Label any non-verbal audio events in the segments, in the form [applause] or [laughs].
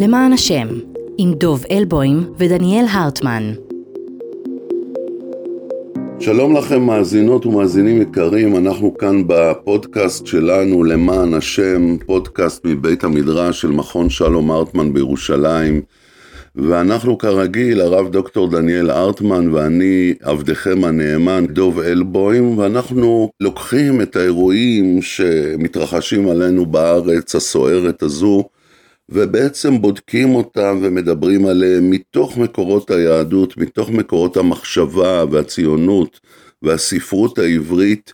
למען השם, עם דוב אלבוים ודניאל הרטמן. שלום לכם מאזינות ומאזינים יקרים, אנחנו כאן בפודקאסט שלנו למען השם, פודקאסט מבית המדרש של מכון שלום הרטמן בירושלים. ואנחנו כרגיל, הרב דוקטור דניאל ארטמן ואני, עבדכם הנאמן, דוב אלבוים, ואנחנו לוקחים את האירועים שמתרחשים עלינו בארץ הסוערת הזו, ובעצם בודקים אותם ומדברים עליהם מתוך מקורות היהדות, מתוך מקורות המחשבה והציונות והספרות העברית,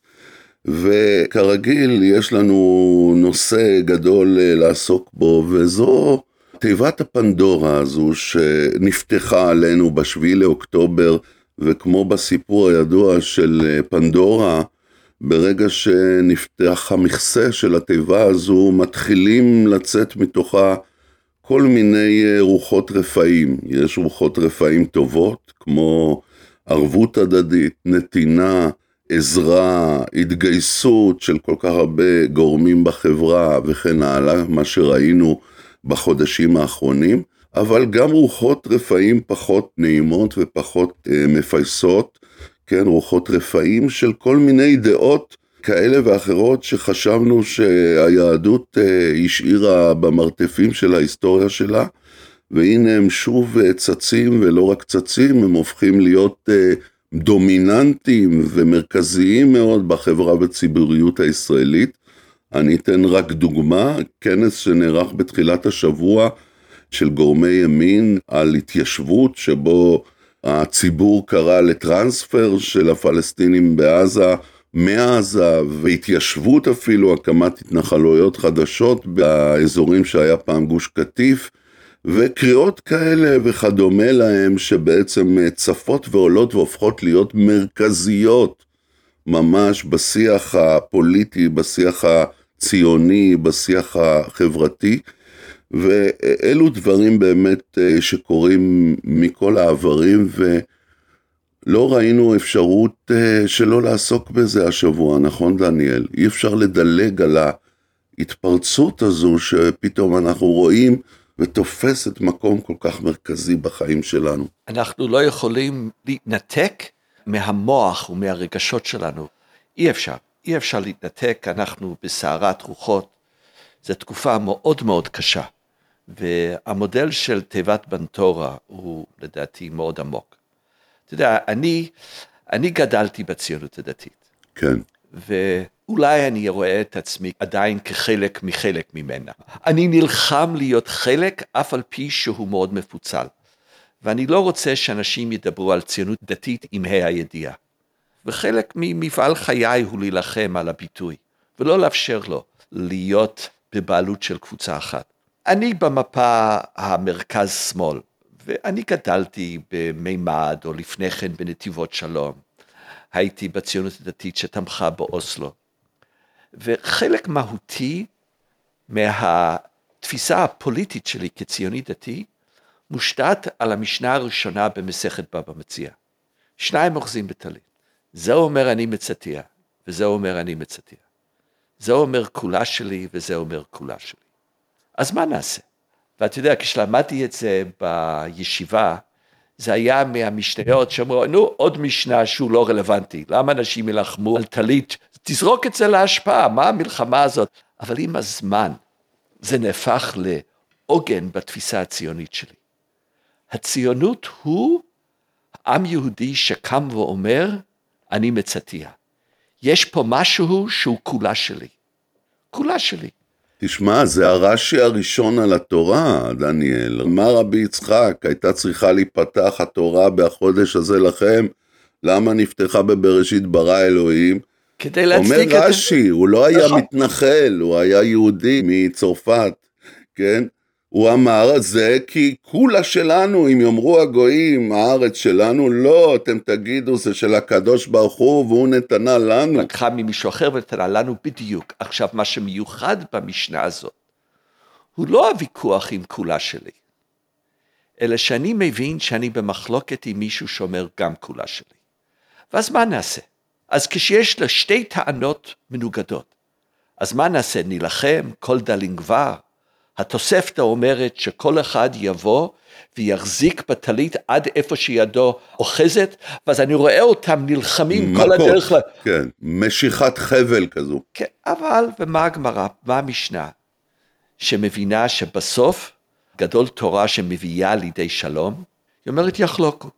וכרגיל יש לנו נושא גדול לעסוק בו, וזו תיבת הפנדורה הזו שנפתחה עלינו בשביעי לאוקטובר, וכמו בסיפור הידוע של פנדורה, ברגע שנפתח המכסה של התיבה הזו, מתחילים לצאת מתוכה כל מיני רוחות רפאים. יש רוחות רפאים טובות, כמו ערבות הדדית, נתינה, עזרה, התגייסות של כל כך הרבה גורמים בחברה וכן הלאה, מה שראינו בחודשים האחרונים, אבל גם רוחות רפאים פחות נעימות ופחות אה, מפייסות, כן, רוחות רפאים של כל מיני דעות כאלה ואחרות שחשבנו שהיהדות אה, השאירה במרתפים של ההיסטוריה שלה, והנה הם שוב אה, צצים, ולא רק צצים, הם הופכים להיות אה, דומיננטיים ומרכזיים מאוד בחברה ובציבוריות הישראלית. אני אתן רק דוגמה, כנס שנערך בתחילת השבוע של גורמי ימין על התיישבות, שבו הציבור קרא לטרנספר של הפלסטינים בעזה, מעזה, והתיישבות אפילו, הקמת התנחלויות חדשות באזורים שהיה פעם גוש קטיף, וקריאות כאלה וכדומה להם, שבעצם צפות ועולות והופכות להיות מרכזיות ממש בשיח הפוליטי, בשיח הציוני, בשיח החברתי, ואלו דברים באמת אה, שקורים מכל העברים, ולא ראינו אפשרות אה, שלא לעסוק בזה השבוע, נכון דניאל? אי אפשר לדלג על ההתפרצות הזו שפתאום אנחנו רואים ותופסת מקום כל כך מרכזי בחיים שלנו. אנחנו לא יכולים להתנתק מהמוח ומהרגשות שלנו. אי אפשר, אי אפשר להתנתק, אנחנו בסערת רוחות. זו תקופה מאוד מאוד קשה, והמודל של תיבת בנטורה הוא לדעתי מאוד עמוק. אתה יודע, אני, אני גדלתי בציונות הדתית. כן. ואולי אני רואה את עצמי עדיין כחלק מחלק ממנה. אני נלחם להיות חלק, אף על פי שהוא מאוד מפוצל. ואני לא רוצה שאנשים ידברו על ציונות דתית עם ה' הידיעה. וחלק ממפעל חיי הוא להילחם על הביטוי, ולא לאפשר לו להיות בבעלות של קבוצה אחת. אני במפה המרכז-שמאל, ואני גדלתי במימד, או לפני כן בנתיבות שלום. הייתי בציונות הדתית שתמכה באוסלו. וחלק מהותי מהתפיסה הפוליטית שלי כציוני דתי, מושתת על המשנה הראשונה במסכת בבא מציע. שניים אוחזים בטלית. זה אומר אני מצטיע, וזה אומר אני מצטיע. זה אומר כולה שלי, וזה אומר כולה שלי. אז מה נעשה? ואתה יודע, כשלמדתי את זה בישיבה, זה היה מהמשניות שאמרו, נו, עוד משנה שהוא לא רלוונטי, למה אנשים ילחמו על טלית? תזרוק את זה להשפעה, מה המלחמה הזאת? אבל עם הזמן, זה נהפך לעוגן בתפיסה הציונית שלי. הציונות הוא עם יהודי שקם ואומר, אני מצטיע. יש פה משהו שהוא כולה שלי. כולה שלי. תשמע, זה הרש"י הראשון על התורה, דניאל. אמר רבי יצחק, הייתה צריכה להיפתח התורה בחודש הזה לכם, למה נפתחה בבראשית ברא אלוהים? כדי להצדיק את. אומר רש"י, הוא לא היה נכון. מתנחל, הוא היה יהודי מצרפת, כן? הוא אמר, זה כי כולה שלנו, אם יאמרו הגויים, הארץ שלנו, לא, אתם תגידו, זה של הקדוש ברוך הוא, והוא נתנה לנו. לקחה ממישהו אחר ונתנה לנו בדיוק. עכשיו, מה שמיוחד במשנה הזאת, הוא לא הוויכוח עם כולה שלי, אלא שאני מבין שאני במחלוקת עם מישהו שאומר גם כולה שלי. ואז מה נעשה? אז כשיש לה שתי טענות מנוגדות, אז מה נעשה? נילחם? כל דלין גבר? התוספתא אומרת שכל אחד יבוא ויחזיק בטלית עד איפה שידו אוחזת, ואז אני רואה אותם נלחמים כל מכות, הדרך. ל- כן, משיכת חבל כזו. כן, אבל ומה הגמרא, מה המשנה? שמבינה שבסוף גדול תורה שמביאה לידי שלום, היא אומרת יחלוקו.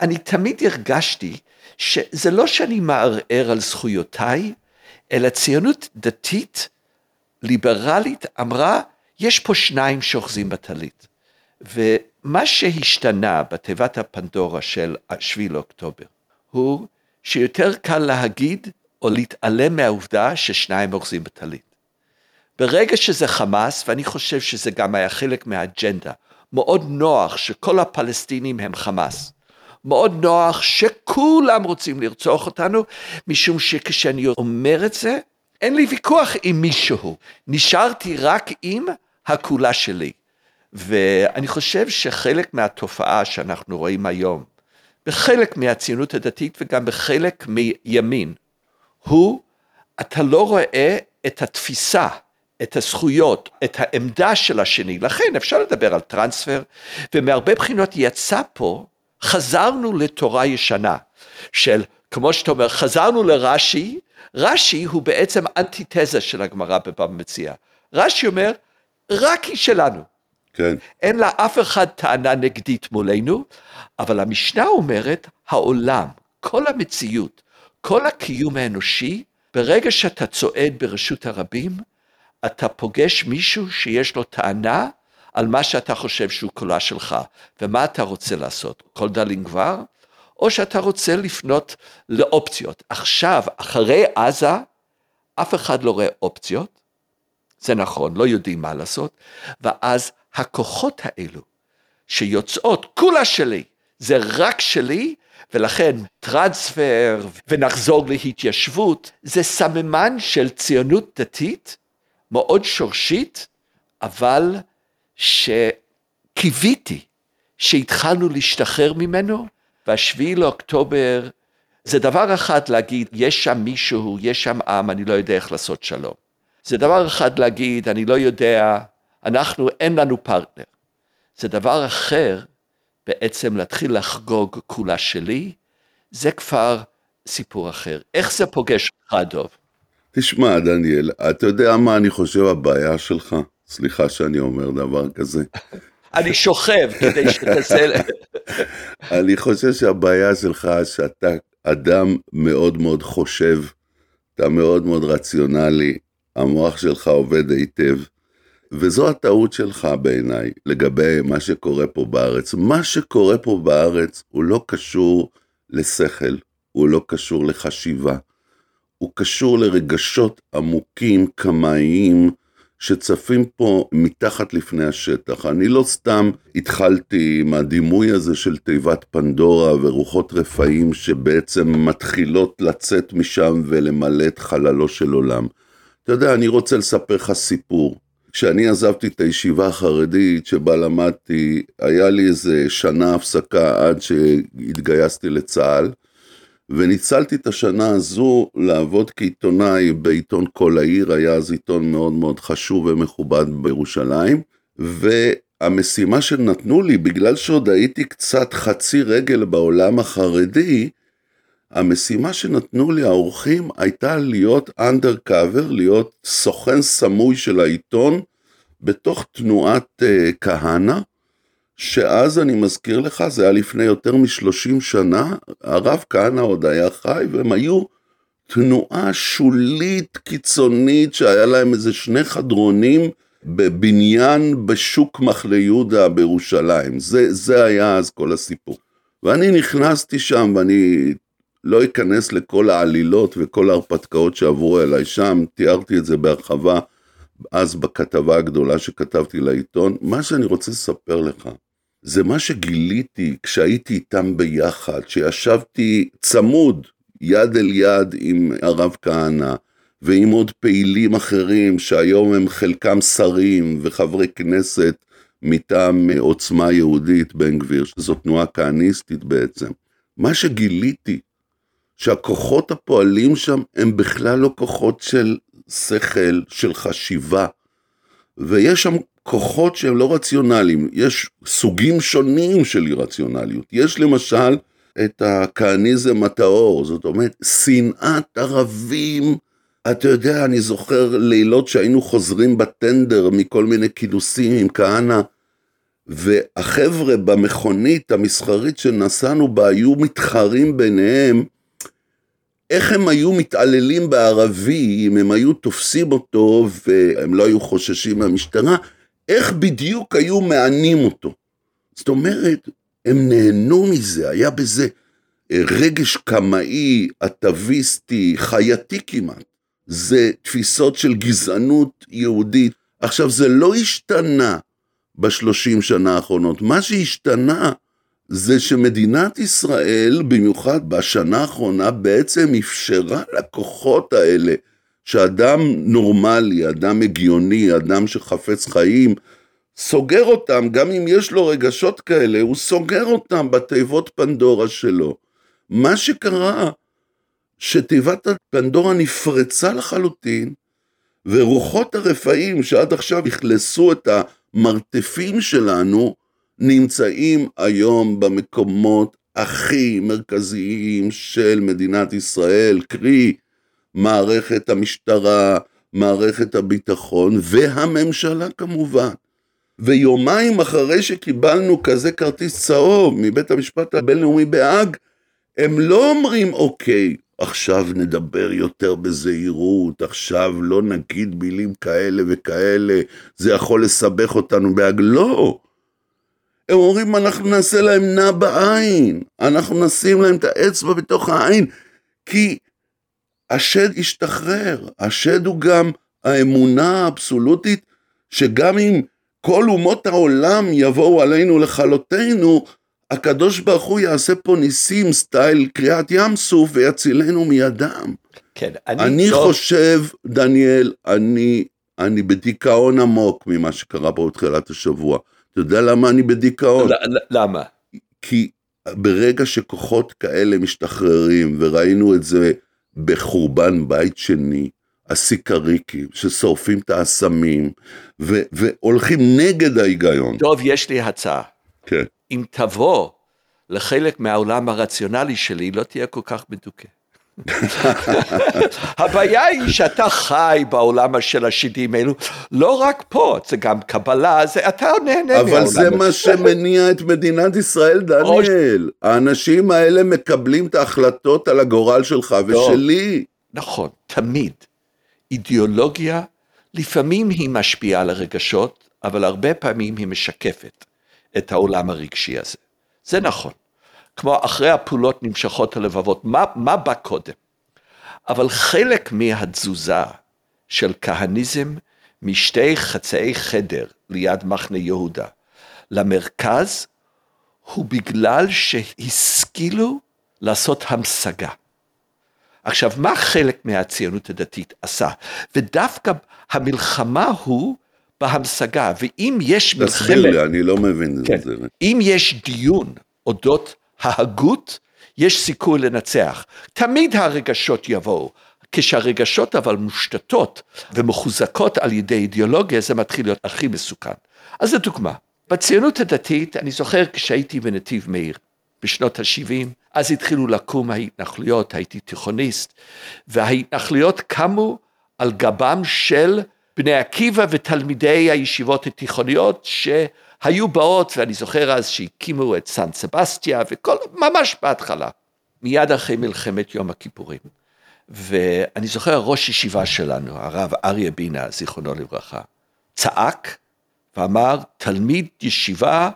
אני תמיד הרגשתי שזה לא שאני מערער על זכויותיי, אלא ציונות דתית, ליברלית, אמרה, יש פה שניים שאוחזים בטלית. ומה שהשתנה בתיבת הפנדורה של 7 לאוקטובר, הוא שיותר קל להגיד או להתעלם מהעובדה ששניים אוחזים בטלית. ברגע שזה חמאס, ואני חושב שזה גם היה חלק מהאג'נדה, מאוד נוח שכל הפלסטינים הם חמאס. מאוד נוח שכולם רוצים לרצוח אותנו, משום שכשאני אומר את זה, אין לי ויכוח עם מישהו, נשארתי רק עם הכולה שלי. ואני חושב שחלק מהתופעה שאנחנו רואים היום, בחלק מהציונות הדתית וגם בחלק מימין, הוא, אתה לא רואה את התפיסה, את הזכויות, את העמדה של השני. לכן אפשר לדבר על טרנספר, ומהרבה בחינות יצא פה, חזרנו לתורה ישנה, של, כמו שאתה אומר, חזרנו לרש"י, רש"י הוא בעצם אנטיתזה של הגמרא בבבא מציע. רש"י אומר, רק היא שלנו. כן, אין לה אף אחד טענה נגדית מולנו, אבל המשנה אומרת, העולם, כל המציאות, כל הקיום האנושי, ברגע שאתה צועד ברשות הרבים, אתה פוגש מישהו שיש לו טענה על מה שאתה חושב שהוא קולה שלך, ומה אתה רוצה לעשות? כל דלין כבר? או שאתה רוצה לפנות לאופציות. עכשיו, אחרי עזה, אף אחד לא רואה אופציות, זה נכון, לא יודעים מה לעשות, ואז הכוחות האלו שיוצאות, כולה שלי, זה רק שלי, ולכן טרנספר ונחזור להתיישבות, זה סממן של ציונות דתית מאוד שורשית, אבל שקיוויתי שהתחלנו להשתחרר ממנו, והשביעי לאוקטובר זה דבר אחד להגיד, יש שם מישהו, יש שם עם, אני לא יודע איך לעשות שלום. זה דבר אחד להגיד, אני לא יודע, אנחנו, אין לנו פרטנר. זה דבר אחר, בעצם להתחיל לחגוג כולה שלי, זה כבר סיפור אחר. איך זה פוגש אותך, דוב? תשמע, דניאל, אתה יודע מה אני חושב הבעיה שלך? סליחה שאני אומר דבר כזה. [laughs] אני שוכב כדי שתעשה... [laughs] אני חושב שהבעיה שלך שאתה אדם מאוד מאוד חושב, אתה מאוד מאוד רציונלי, המוח שלך עובד היטב, וזו הטעות שלך בעיניי לגבי מה שקורה פה בארץ. מה שקורה פה בארץ הוא לא קשור לשכל, הוא לא קשור לחשיבה, הוא קשור לרגשות עמוקים, קמאיים, שצפים פה מתחת לפני השטח. אני לא סתם התחלתי עם הדימוי הזה של תיבת פנדורה ורוחות רפאים שבעצם מתחילות לצאת משם ולמלא את חללו של עולם. אתה יודע, אני רוצה לספר לך סיפור. כשאני עזבתי את הישיבה החרדית שבה למדתי, היה לי איזה שנה הפסקה עד שהתגייסתי לצה"ל, וניצלתי את השנה הזו לעבוד כעיתונאי בעיתון כל העיר, היה אז עיתון מאוד מאוד חשוב ומכובד בירושלים, והמשימה שנתנו לי, בגלל שעוד הייתי קצת חצי רגל בעולם החרדי, המשימה שנתנו לי האורחים הייתה להיות אנדר קאבר, להיות סוכן סמוי של העיתון בתוך תנועת uh, כהנא, שאז אני מזכיר לך, זה היה לפני יותר משלושים שנה, הרב כהנא עוד היה חי, והם היו תנועה שולית קיצונית, שהיה להם איזה שני חדרונים בבניין בשוק מחנה יהודה בירושלים. זה, זה היה אז כל הסיפור. ואני נכנסתי שם, ואני לא אכנס לכל העלילות וכל ההרפתקאות שעברו אליי שם, תיארתי את זה בהרחבה אז בכתבה הגדולה שכתבתי לעיתון. מה שאני רוצה לספר לך, זה מה שגיליתי כשהייתי איתם ביחד, שישבתי צמוד, יד אל יד עם הרב כהנא, ועם עוד פעילים אחרים שהיום הם חלקם שרים וחברי כנסת מטעם עוצמה יהודית, בן גביר, שזו תנועה כהניסטית בעצם. מה שגיליתי, שהכוחות הפועלים שם הם בכלל לא כוחות של שכל, של חשיבה, ויש שם כוחות שהם לא רציונליים, יש סוגים שונים של אי-רציונליות. יש למשל את הכהניזם הטהור, זאת אומרת, שנאת ערבים. אתה יודע, אני זוכר לילות שהיינו חוזרים בטנדר מכל מיני כינוסים עם כהנא, והחבר'ה במכונית המסחרית שנסענו בה היו מתחרים ביניהם, איך הם היו מתעללים בערבי אם הם היו תופסים אותו והם לא היו חוששים מהמשטרה, איך בדיוק היו מענים אותו. זאת אומרת, הם נהנו מזה, היה בזה רגש קמאי, אטביסטי, חייתי כמעט. זה תפיסות של גזענות יהודית. עכשיו, זה לא השתנה בשלושים שנה האחרונות. מה שהשתנה זה שמדינת ישראל, במיוחד בשנה האחרונה, בעצם אפשרה לכוחות האלה, שאדם נורמלי, אדם הגיוני, אדם שחפץ חיים, סוגר אותם, גם אם יש לו רגשות כאלה, הוא סוגר אותם בתיבות פנדורה שלו. מה שקרה, שתיבת הפנדורה נפרצה לחלוטין, ורוחות הרפאים שעד עכשיו אכלסו את המרתפים שלנו, נמצאים היום במקומות הכי מרכזיים של מדינת ישראל, קרי מערכת המשטרה, מערכת הביטחון והממשלה כמובן. ויומיים אחרי שקיבלנו כזה כרטיס צהוב מבית המשפט הבינלאומי בהאג, הם לא אומרים אוקיי, עכשיו נדבר יותר בזהירות, עכשיו לא נגיד מילים כאלה וכאלה, זה יכול לסבך אותנו בהאג, לא. הם אומרים, אנחנו נעשה להם נע בעין, אנחנו נשים להם את האצבע בתוך העין, כי השד ישתחרר, השד הוא גם האמונה האבסולוטית, שגם אם כל אומות העולם יבואו עלינו לכלותנו, הקדוש ברוך הוא יעשה פה ניסים סטייל קריעת ים סוף ויצילנו מידם. כן, אני, אני לא... חושב, דניאל, אני, אני בדיכאון עמוק ממה שקרה פה בתחילת השבוע. אתה יודע למה אני בדיכאון? למה? כי ברגע שכוחות כאלה משתחררים, וראינו את זה בחורבן בית שני, הסיקריקים, ששורפים את האסמים, ו- והולכים נגד ההיגיון. טוב, יש לי הצעה. כן. אם תבוא לחלק מהעולם הרציונלי שלי, לא תהיה כל כך מדוכא. [laughs] הבעיה היא שאתה חי בעולם של השדים האלו, לא רק פה, זה גם קבלה, זה, אתה נהנה מהעולם. אבל זה מה שמניע את מדינת ישראל, דניאל. האנשים האלה מקבלים את ההחלטות על הגורל שלך ושלי. נכון, תמיד. אידיאולוגיה, לפעמים היא משפיעה על הרגשות, אבל הרבה פעמים היא משקפת את העולם הרגשי הזה. זה נכון. כמו אחרי הפעולות נמשכות הלבבות, מה, מה בא קודם? אבל חלק מהתזוזה של כהניזם משתי חצאי חדר ליד מחנה יהודה למרכז, הוא בגלל שהשכילו לעשות המשגה. עכשיו, מה חלק מהציונות הדתית עשה? ודווקא המלחמה הוא בהמשגה, ואם יש מלחמת... תסביר לי, אני לא מבין כן, את זה. אם יש דיון אודות ההגות, יש סיכוי לנצח. תמיד הרגשות יבואו. כשהרגשות אבל מושתתות ומחוזקות על ידי אידיאולוגיה, זה מתחיל להיות הכי מסוכן. אז לדוגמה, בציונות הדתית, אני זוכר כשהייתי בנתיב מאיר, בשנות ה-70, אז התחילו לקום ההתנחלויות, הייתי תיכוניסט, וההתנחלויות קמו על גבם של בני עקיבא ותלמידי הישיבות התיכוניות, שהיו באות, ואני זוכר אז שהקימו את סן סבסטיה, וכל, ממש בהתחלה, מיד אחרי מלחמת יום הכיפורים. ואני זוכר ראש ישיבה שלנו, הרב אריה בינה, זיכרונו לברכה, צעק ואמר, תלמיד ישיבה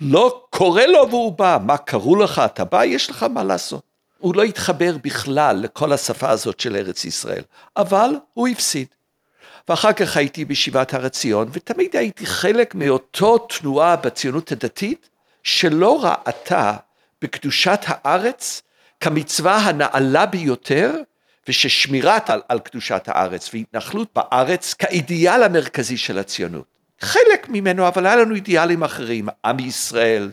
לא קורא לו והוא בא, מה קראו לך, אתה בא, יש לך מה לעשות. הוא לא התחבר בכלל לכל השפה הזאת של ארץ ישראל, אבל הוא הפסיד. ואחר כך הייתי בישיבת הר עציון, ותמיד הייתי חלק מאותו תנועה בציונות הדתית, שלא ראתה בקדושת הארץ כמצווה הנעלה ביותר, וששמירת על, על קדושת הארץ והתנחלות בארץ כאידיאל המרכזי של הציונות. חלק ממנו, אבל היה לנו אידיאלים אחרים, עם ישראל,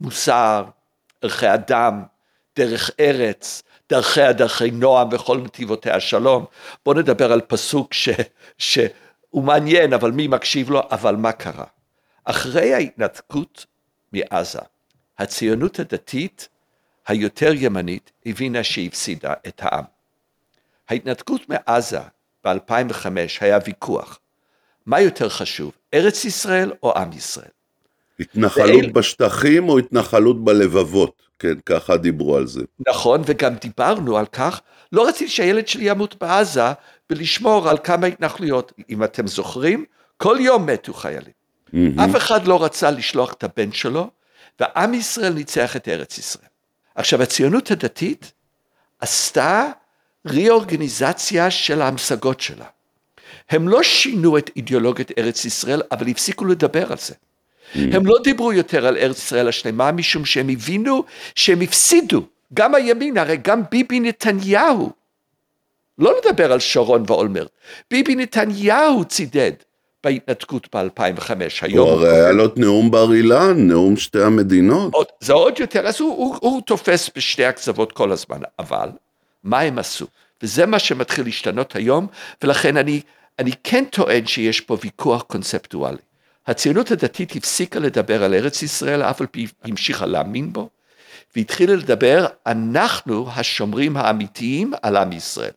מוסר, ערכי אדם, דרך ארץ, דרכיה דרכי נועם וכל נתיבותיה שלום. בואו נדבר על פסוק ש, שהוא הוא מעניין, אבל מי מקשיב לו? אבל מה קרה? אחרי ההתנתקות מעזה, הציונות הדתית היותר ימנית הבינה שהיא הפסידה את העם. ההתנתקות מעזה ב-2005 היה ויכוח. מה יותר חשוב, ארץ ישראל או עם ישראל? התנחלות ואל... בשטחים או התנחלות בלבבות? כן, ככה דיברו על זה. נכון, וגם דיברנו על כך, לא רציתי שהילד שלי ימות בעזה ולשמור על כמה התנחלויות. אם אתם זוכרים, כל יום מתו חיילים. Mm-hmm. אף אחד לא רצה לשלוח את הבן שלו, ועם ישראל ניצח את ארץ ישראל. עכשיו, הציונות הדתית עשתה ריאורגניזציה של ההמשגות שלה. הם לא שינו את אידיאולוגיית ארץ ישראל, אבל הפסיקו לדבר על זה. Mm. הם לא דיברו יותר על ארץ ישראל השלמה, משום שהם הבינו שהם הפסידו. גם הימין, הרי גם ביבי נתניהו, לא לדבר על שרון ואולמרט, ביבי נתניהו צידד בהתנתקות ב-2005. הוא הרי היה לו את נאום בר אילן, נאום שתי המדינות. עוד, זה עוד יותר, אז הוא, הוא, הוא תופס בשתי הקצוות כל הזמן, אבל מה הם עשו? וזה מה שמתחיל להשתנות היום, ולכן אני, אני כן טוען שיש פה ויכוח קונספטואלי. הציונות הדתית הפסיקה לדבר על ארץ ישראל, אף על פי המשיכה להאמין בו, והתחילה לדבר, אנחנו השומרים האמיתיים על עם ישראל.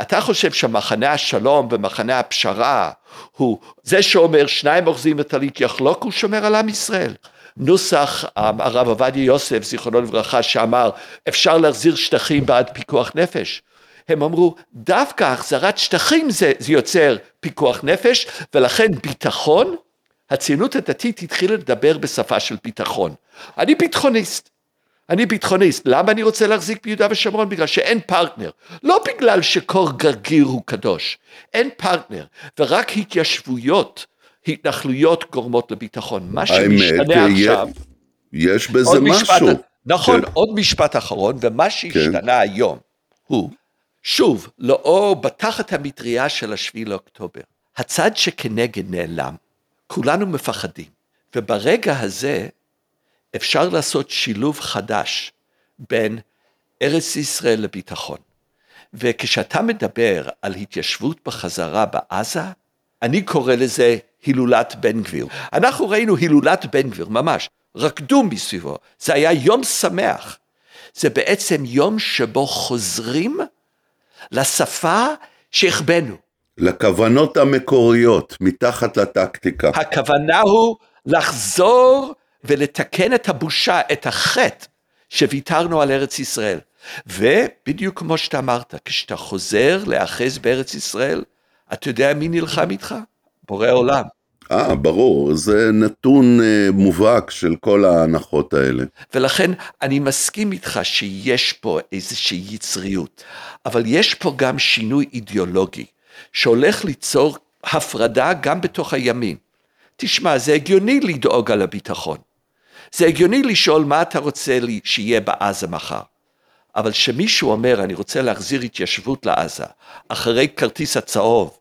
אתה חושב שמחנה השלום ומחנה הפשרה הוא זה שאומר שניים אוחזים וטלית יחלוק, הוא שומר על עם ישראל. נוסח הרב עובדיה יוסף, זיכרונו לברכה, שאמר אפשר להחזיר שטחים בעד פיקוח נפש. הם אמרו דווקא החזרת שטחים זה, זה יוצר פיקוח נפש ולכן ביטחון הציונות הדתית התחילה לדבר בשפה של ביטחון. אני ביטחוניסט. אני ביטחוניסט. למה אני רוצה להחזיק ביהודה ושומרון? בגלל שאין פרטנר. לא בגלל שכל גרגיר הוא קדוש. אין פרטנר. ורק התיישבויות, התנחלויות גורמות לביטחון. מה שמשתנה עכשיו... יש בזה משהו. משפט, נכון, כן. עוד משפט אחרון, ומה שהשתנה כן. היום הוא, שוב, לאור בתחת המטריה של השביעי לאוקטובר, הצד שכנגד נעלם. כולנו מפחדים. וברגע הזה אפשר לעשות שילוב חדש בין ארץ ישראל לביטחון. וכשאתה מדבר על התיישבות בחזרה בעזה, אני קורא לזה הילולת בן גביר. אנחנו ראינו הילולת בן גביר, ממש, רקדו מסביבו, זה היה יום שמח. זה בעצם יום שבו חוזרים לשפה שהחבאנו. לכוונות המקוריות, מתחת לטקטיקה. הכוונה הוא לחזור ולתקן את הבושה, את החטא שוויתרנו על ארץ ישראל. ובדיוק כמו שאתה אמרת, כשאתה חוזר להאחז בארץ ישראל, אתה יודע מי נלחם איתך? בורא עולם. אה, ברור, זה נתון אה, מובהק של כל ההנחות האלה. ולכן אני מסכים איתך שיש פה איזושהי יצריות, אבל יש פה גם שינוי אידיאולוגי. שהולך ליצור הפרדה גם בתוך הימין. תשמע, זה הגיוני לדאוג על הביטחון. זה הגיוני לשאול מה אתה רוצה לי שיהיה בעזה מחר. אבל שמישהו אומר, אני רוצה להחזיר התיישבות לעזה, אחרי כרטיס הצהוב,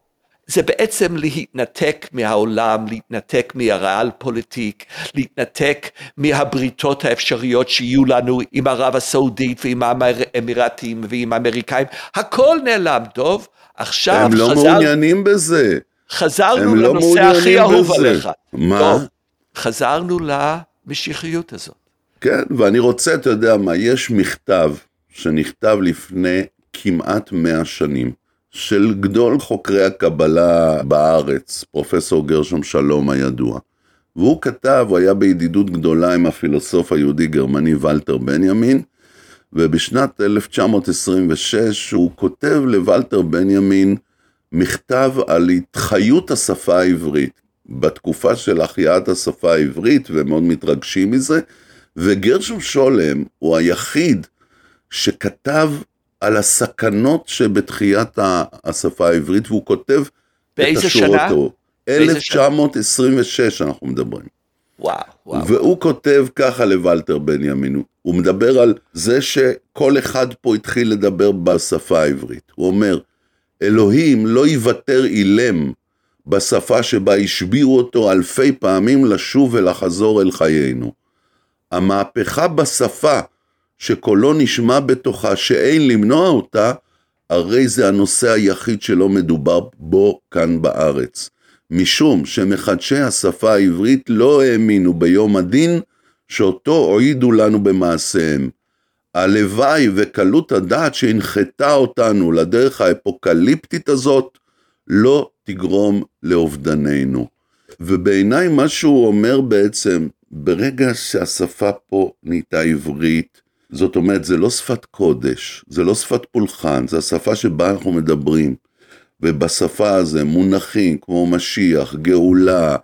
זה בעצם להתנתק מהעולם, להתנתק מהריאל פוליטיק, להתנתק מהבריתות האפשריות שיהיו לנו עם ערב הסעודית ועם האמירתים ועם האמריקאים, הכל נעלם, טוב? עכשיו הם לא חזר... מעוניינים בזה. חזרנו לא לנושא לא הכי אהוב עליך. מה? טוב, חזרנו למשיחיות הזאת. כן, ואני רוצה, אתה יודע מה, יש מכתב שנכתב לפני כמעט מאה שנים, של גדול חוקרי הקבלה בארץ, פרופסור גרשום שלום הידוע. והוא כתב, הוא היה בידידות גדולה עם הפילוסוף היהודי-גרמני ולטר בנימין, ובשנת 1926 הוא כותב לוולטר בנימין מכתב על התחיות השפה העברית. בתקופה של החייאת השפה העברית, ומאוד מתרגשים מזה, וגרשום שולם הוא היחיד שכתב על הסכנות שבתחיית השפה העברית, והוא כותב את השורות. באיזה שנה? 1926 אנחנו מדברים. וואו, וואו. והוא כותב ככה לוולטר בנימין, הוא מדבר על זה שכל אחד פה התחיל לדבר בשפה העברית. הוא אומר, אלוהים לא יוותר אילם בשפה שבה השביעו אותו אלפי פעמים לשוב ולחזור אל חיינו. המהפכה בשפה שקולו נשמע בתוכה שאין למנוע אותה, הרי זה הנושא היחיד שלא מדובר בו כאן בארץ. משום שמחדשי השפה העברית לא האמינו ביום הדין שאותו הועידו לנו במעשיהם. הלוואי וקלות הדעת שהנחתה אותנו לדרך האפוקליפטית הזאת לא תגרום לאובדננו. ובעיניי מה שהוא אומר בעצם, ברגע שהשפה פה נהייתה עברית, זאת אומרת, זה לא שפת קודש, זה לא שפת פולחן, זה השפה שבה אנחנו מדברים. ובשפה הזו מונחים כמו משיח, גאולה,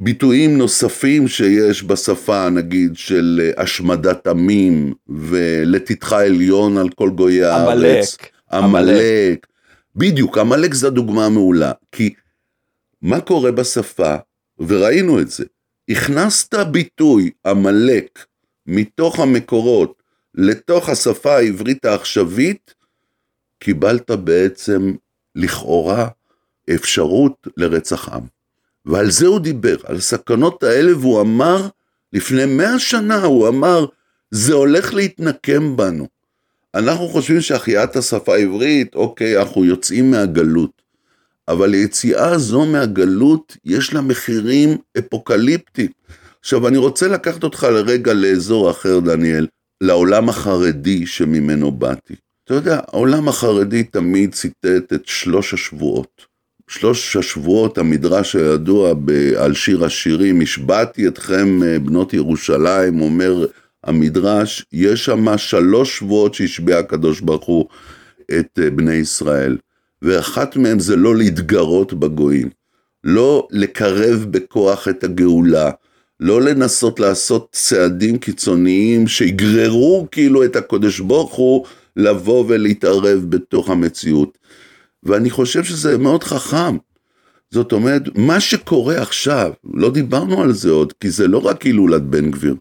ביטויים נוספים שיש בשפה, נגיד, של השמדת עמים, ולתתך עליון על כל גויי הארץ. עמלק. עמלק. בדיוק, עמלק זו דוגמה מעולה. כי מה קורה בשפה, וראינו את זה, הכנסת ביטוי עמלק מתוך המקורות לתוך השפה העברית העכשווית, קיבלת בעצם לכאורה אפשרות לרצח עם. ועל זה הוא דיבר, על הסכנות האלה, והוא אמר, לפני מאה שנה הוא אמר, זה הולך להתנקם בנו. אנחנו חושבים שהחייאת השפה העברית, אוקיי, אנחנו יוצאים מהגלות. אבל היציאה הזו מהגלות, יש לה מחירים אפוקליפטיים. עכשיו, אני רוצה לקחת אותך לרגע לאזור אחר, דניאל, לעולם החרדי שממנו באתי. אתה יודע, העולם החרדי תמיד ציטט את שלוש השבועות. שלוש השבועות, המדרש הידוע על שיר השירים, השבעתי אתכם אה, בנות ירושלים, אומר המדרש, יש שם שלוש שבועות שהשביע הקדוש ברוך הוא את אה, בני ישראל. ואחת מהם זה לא להתגרות בגויים, לא לקרב בכוח את הגאולה, לא לנסות לעשות צעדים קיצוניים שיגררו כאילו את הקודש ברוך הוא לבוא ולהתערב בתוך המציאות. ואני חושב שזה מאוד חכם. זאת אומרת, מה שקורה עכשיו, לא דיברנו על זה עוד, כי זה לא רק הילולת בן גביר,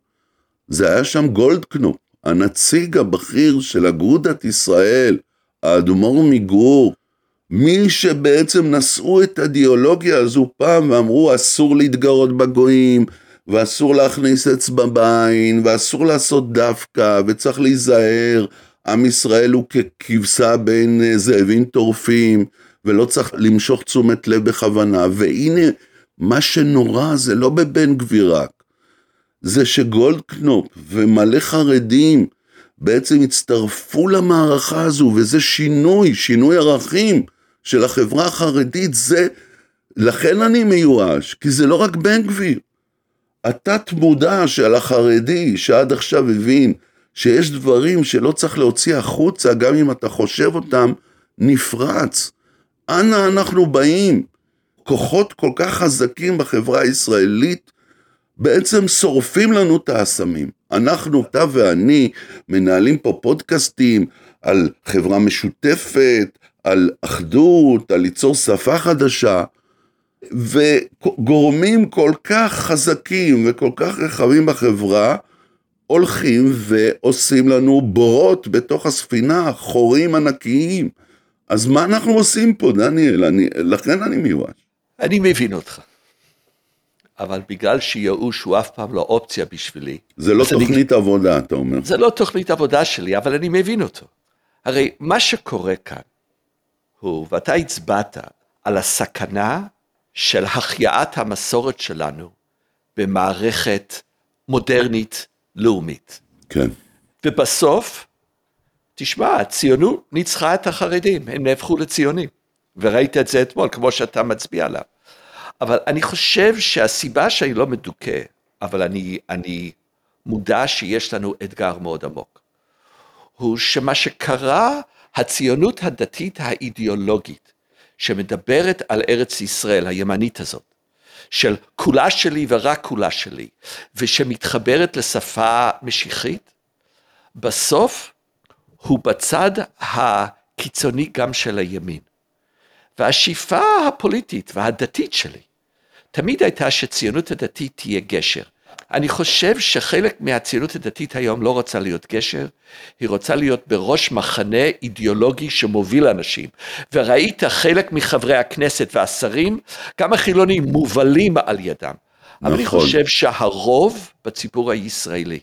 זה היה שם גולדקנופ, הנציג הבכיר של אגודת ישראל, האדמו"ר מגור, מי שבעצם נשאו את האידיאולוגיה הזו פעם ואמרו אסור להתגרות בגויים, ואסור להכניס אצבע בעין, ואסור לעשות דווקא, וצריך להיזהר, עם ישראל הוא ככבשה בין אה, זאבים טורפים, ולא צריך למשוך תשומת לב בכוונה, והנה, מה שנורא זה לא בבן גביר רק, זה שגולדקנופ ומלא חרדים בעצם הצטרפו למערכה הזו, וזה שינוי, שינוי ערכים של החברה החרדית, זה, לכן אני מיואש, כי זה לא רק בן גביר. התת מודע של החרדי שעד עכשיו הבין שיש דברים שלא צריך להוציא החוצה, גם אם אתה חושב אותם, נפרץ. אנה אנחנו באים? כוחות כל כך חזקים בחברה הישראלית בעצם שורפים לנו את האסמים. אנחנו, אתה ואני, מנהלים פה פודקאסטים על חברה משותפת, על אחדות, על ליצור שפה חדשה, וגורמים כל כך חזקים וכל כך רחבים בחברה, הולכים ועושים לנו בורות בתוך הספינה, חורים ענקיים. אז מה אנחנו עושים פה, דניאל? אני, לכן אני מיואש. אני מבין אותך. אבל בגלל שייאוש הוא אף פעם לא אופציה בשבילי. זה לא אז אני- תוכנית עבודה, אתה אומר. זה לא תוכנית עבודה שלי, אבל אני מבין אותו. הרי מה שקורה כאן הוא, ואתה הצבעת על הסכנה של החייאת המסורת שלנו במערכת מודרנית לאומית. כן. ובסוף, תשמע, הציונות ניצחה את החרדים, הם נהפכו לציונים. וראית את זה אתמול, כמו שאתה מצביע עליו. אבל אני חושב שהסיבה שאני לא מדוכא, אבל אני, אני מודע שיש לנו אתגר מאוד עמוק, הוא שמה שקרה, הציונות הדתית האידיאולוגית, שמדברת על ארץ ישראל, הימנית הזאת, של כולה שלי ורק כולה שלי, ושמתחברת לשפה משיחית, בסוף הוא בצד הקיצוני גם של הימין. והשאיפה הפוליטית והדתית שלי תמיד הייתה שציונות הדתית תהיה גשר. אני חושב שחלק מהציונות הדתית היום לא רוצה להיות גשר, היא רוצה להיות בראש מחנה אידיאולוגי שמוביל אנשים. וראית חלק מחברי הכנסת והשרים, גם החילונים מובלים על ידם. אבל אני נכון. חושב שהרוב בציבור הישראלי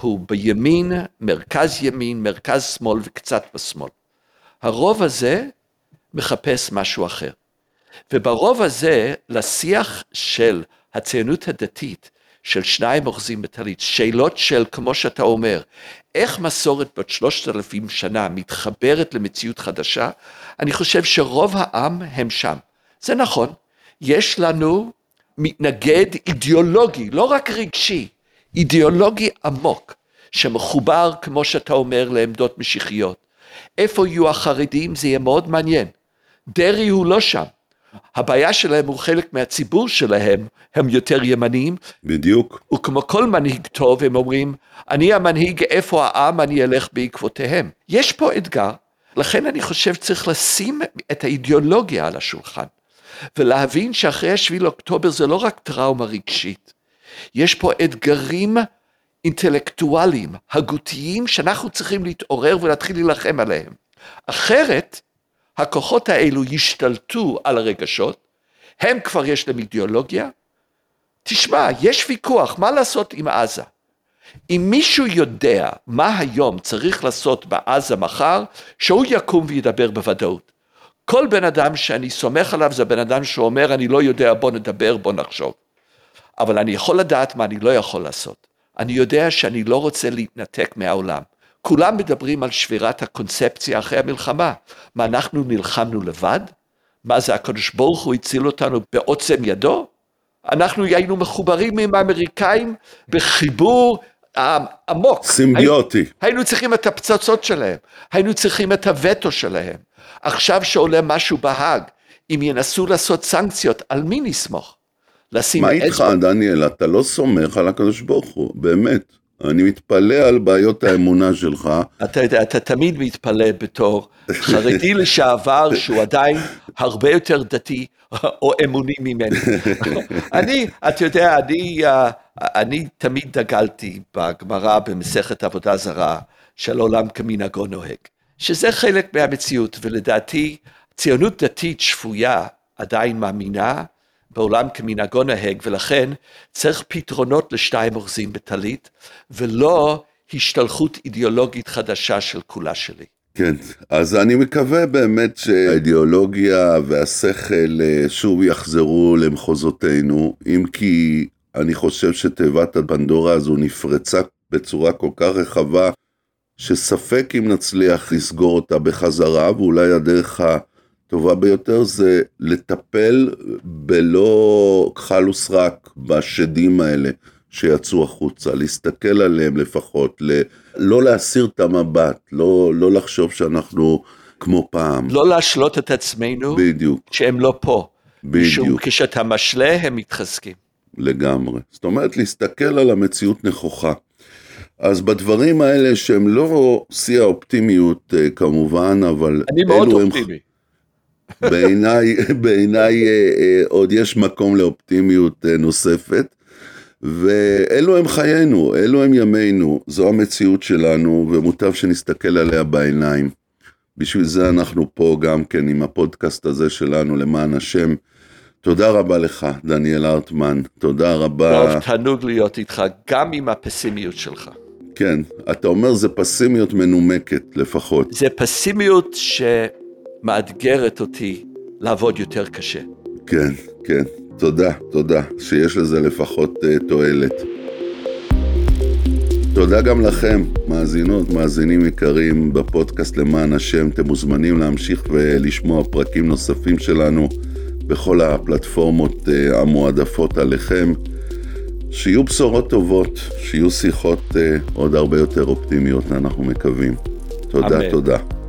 הוא בימין, מרכז ימין, מרכז שמאל וקצת בשמאל. הרוב הזה מחפש משהו אחר. וברוב הזה, לשיח של הציונות הדתית, של שניים אוחזים בטלית, שאלות של, כמו שאתה אומר, איך מסורת בת שלושת אלפים שנה מתחברת למציאות חדשה, אני חושב שרוב העם הם שם. זה נכון, יש לנו מתנגד אידיאולוגי, לא רק רגשי, אידיאולוגי עמוק, שמחובר, כמו שאתה אומר, לעמדות משיחיות. איפה יהיו החרדים? זה יהיה מאוד מעניין. דרעי הוא לא שם. הבעיה שלהם הוא חלק מהציבור שלהם, הם יותר ימניים. בדיוק. וכמו כל מנהיג טוב, הם אומרים, אני המנהיג, איפה העם, אני אלך בעקבותיהם. יש פה אתגר, לכן אני חושב צריך לשים את האידיאולוגיה על השולחן, ולהבין שאחרי השביעי לאוקטובר זה לא רק טראומה רגשית, יש פה אתגרים אינטלקטואליים, הגותיים, שאנחנו צריכים להתעורר ולהתחיל להילחם עליהם. אחרת, הכוחות האלו ישתלטו על הרגשות, הם כבר יש להם אידיאולוגיה. תשמע, יש ויכוח, מה לעשות עם עזה? אם מישהו יודע מה היום צריך לעשות בעזה מחר, שהוא יקום וידבר בוודאות. כל בן אדם שאני סומך עליו זה בן אדם שאומר, אני לא יודע, בוא נדבר, בוא נחשוב. אבל אני יכול לדעת מה אני לא יכול לעשות. אני יודע שאני לא רוצה להתנתק מהעולם. כולם מדברים על שבירת הקונספציה אחרי המלחמה. מה, אנחנו נלחמנו לבד? מה זה, הקדוש ברוך הוא הציל אותנו בעוצם ידו? אנחנו היינו מחוברים עם האמריקאים בחיבור עמוק. סימביוטי. היינו, היינו צריכים את הפצצות שלהם, היינו צריכים את הווטו שלהם. עכשיו שעולה משהו בהאג, אם ינסו לעשות סנקציות, על מי נסמוך? לשים מה איתך, דניאל? אתה לא סומך על הקדוש ברוך הוא, באמת. אני מתפלא על בעיות האמונה שלך. אתה יודע, אתה תמיד מתפלא בתור חרדי [laughs] לשעבר, שהוא עדיין הרבה יותר דתי או אמוני ממני. [laughs] אני, אתה יודע, אני, אה, אני תמיד דגלתי בגמרא במסכת עבודה זרה, של עולם כמנהגו נוהג, שזה חלק מהמציאות, ולדעתי ציונות דתית שפויה עדיין מאמינה בעולם כמנהגו נהג, ולכן צריך פתרונות לשתיים אוחזים בטלית, ולא השתלחות אידיאולוגית חדשה של כולה שלי. כן, אז אני מקווה באמת שהאידיאולוגיה והשכל אה, שוב יחזרו למחוזותינו, אם כי אני חושב שתיבת הפנדורה הזו נפרצה בצורה כל כך רחבה, שספק אם נצליח לסגור אותה בחזרה, ואולי הדרך ה... טובה ביותר זה לטפל בלא כחל וסרק בשדים האלה שיצאו החוצה, להסתכל עליהם לפחות, ל... לא להסיר את המבט, לא, לא לחשוב שאנחנו כמו פעם. לא להשלות את עצמנו, בדיוק. שהם לא פה. בדיוק. משום כשאתה משלה הם מתחזקים. לגמרי. זאת אומרת, להסתכל על המציאות נכוחה. אז בדברים האלה שהם לא שיא האופטימיות אה, כמובן, אבל אני מאוד אופטימי. בעיניי, [laughs] בעיניי אה, אה, עוד יש מקום לאופטימיות אה, נוספת. ואלו הם חיינו, אלו הם ימינו, זו המציאות שלנו, ומוטב שנסתכל עליה בעיניים. בשביל זה אנחנו פה גם כן עם הפודקאסט הזה שלנו, למען השם. תודה רבה לך, דניאל הרטמן, תודה רבה. טוב, תענוג להיות איתך, גם עם הפסימיות שלך. כן, אתה אומר זה פסימיות מנומקת לפחות. זה פסימיות ש... מאתגרת אותי לעבוד יותר קשה. כן, כן. תודה, תודה, שיש לזה לפחות uh, תועלת. תודה גם לכם, מאזינות, מאזינים יקרים בפודקאסט למען השם. אתם מוזמנים להמשיך ולשמוע פרקים נוספים שלנו בכל הפלטפורמות uh, המועדפות עליכם. שיהיו בשורות טובות, שיהיו שיחות uh, עוד הרבה יותר אופטימיות, אנחנו מקווים. תודה, אמן. תודה.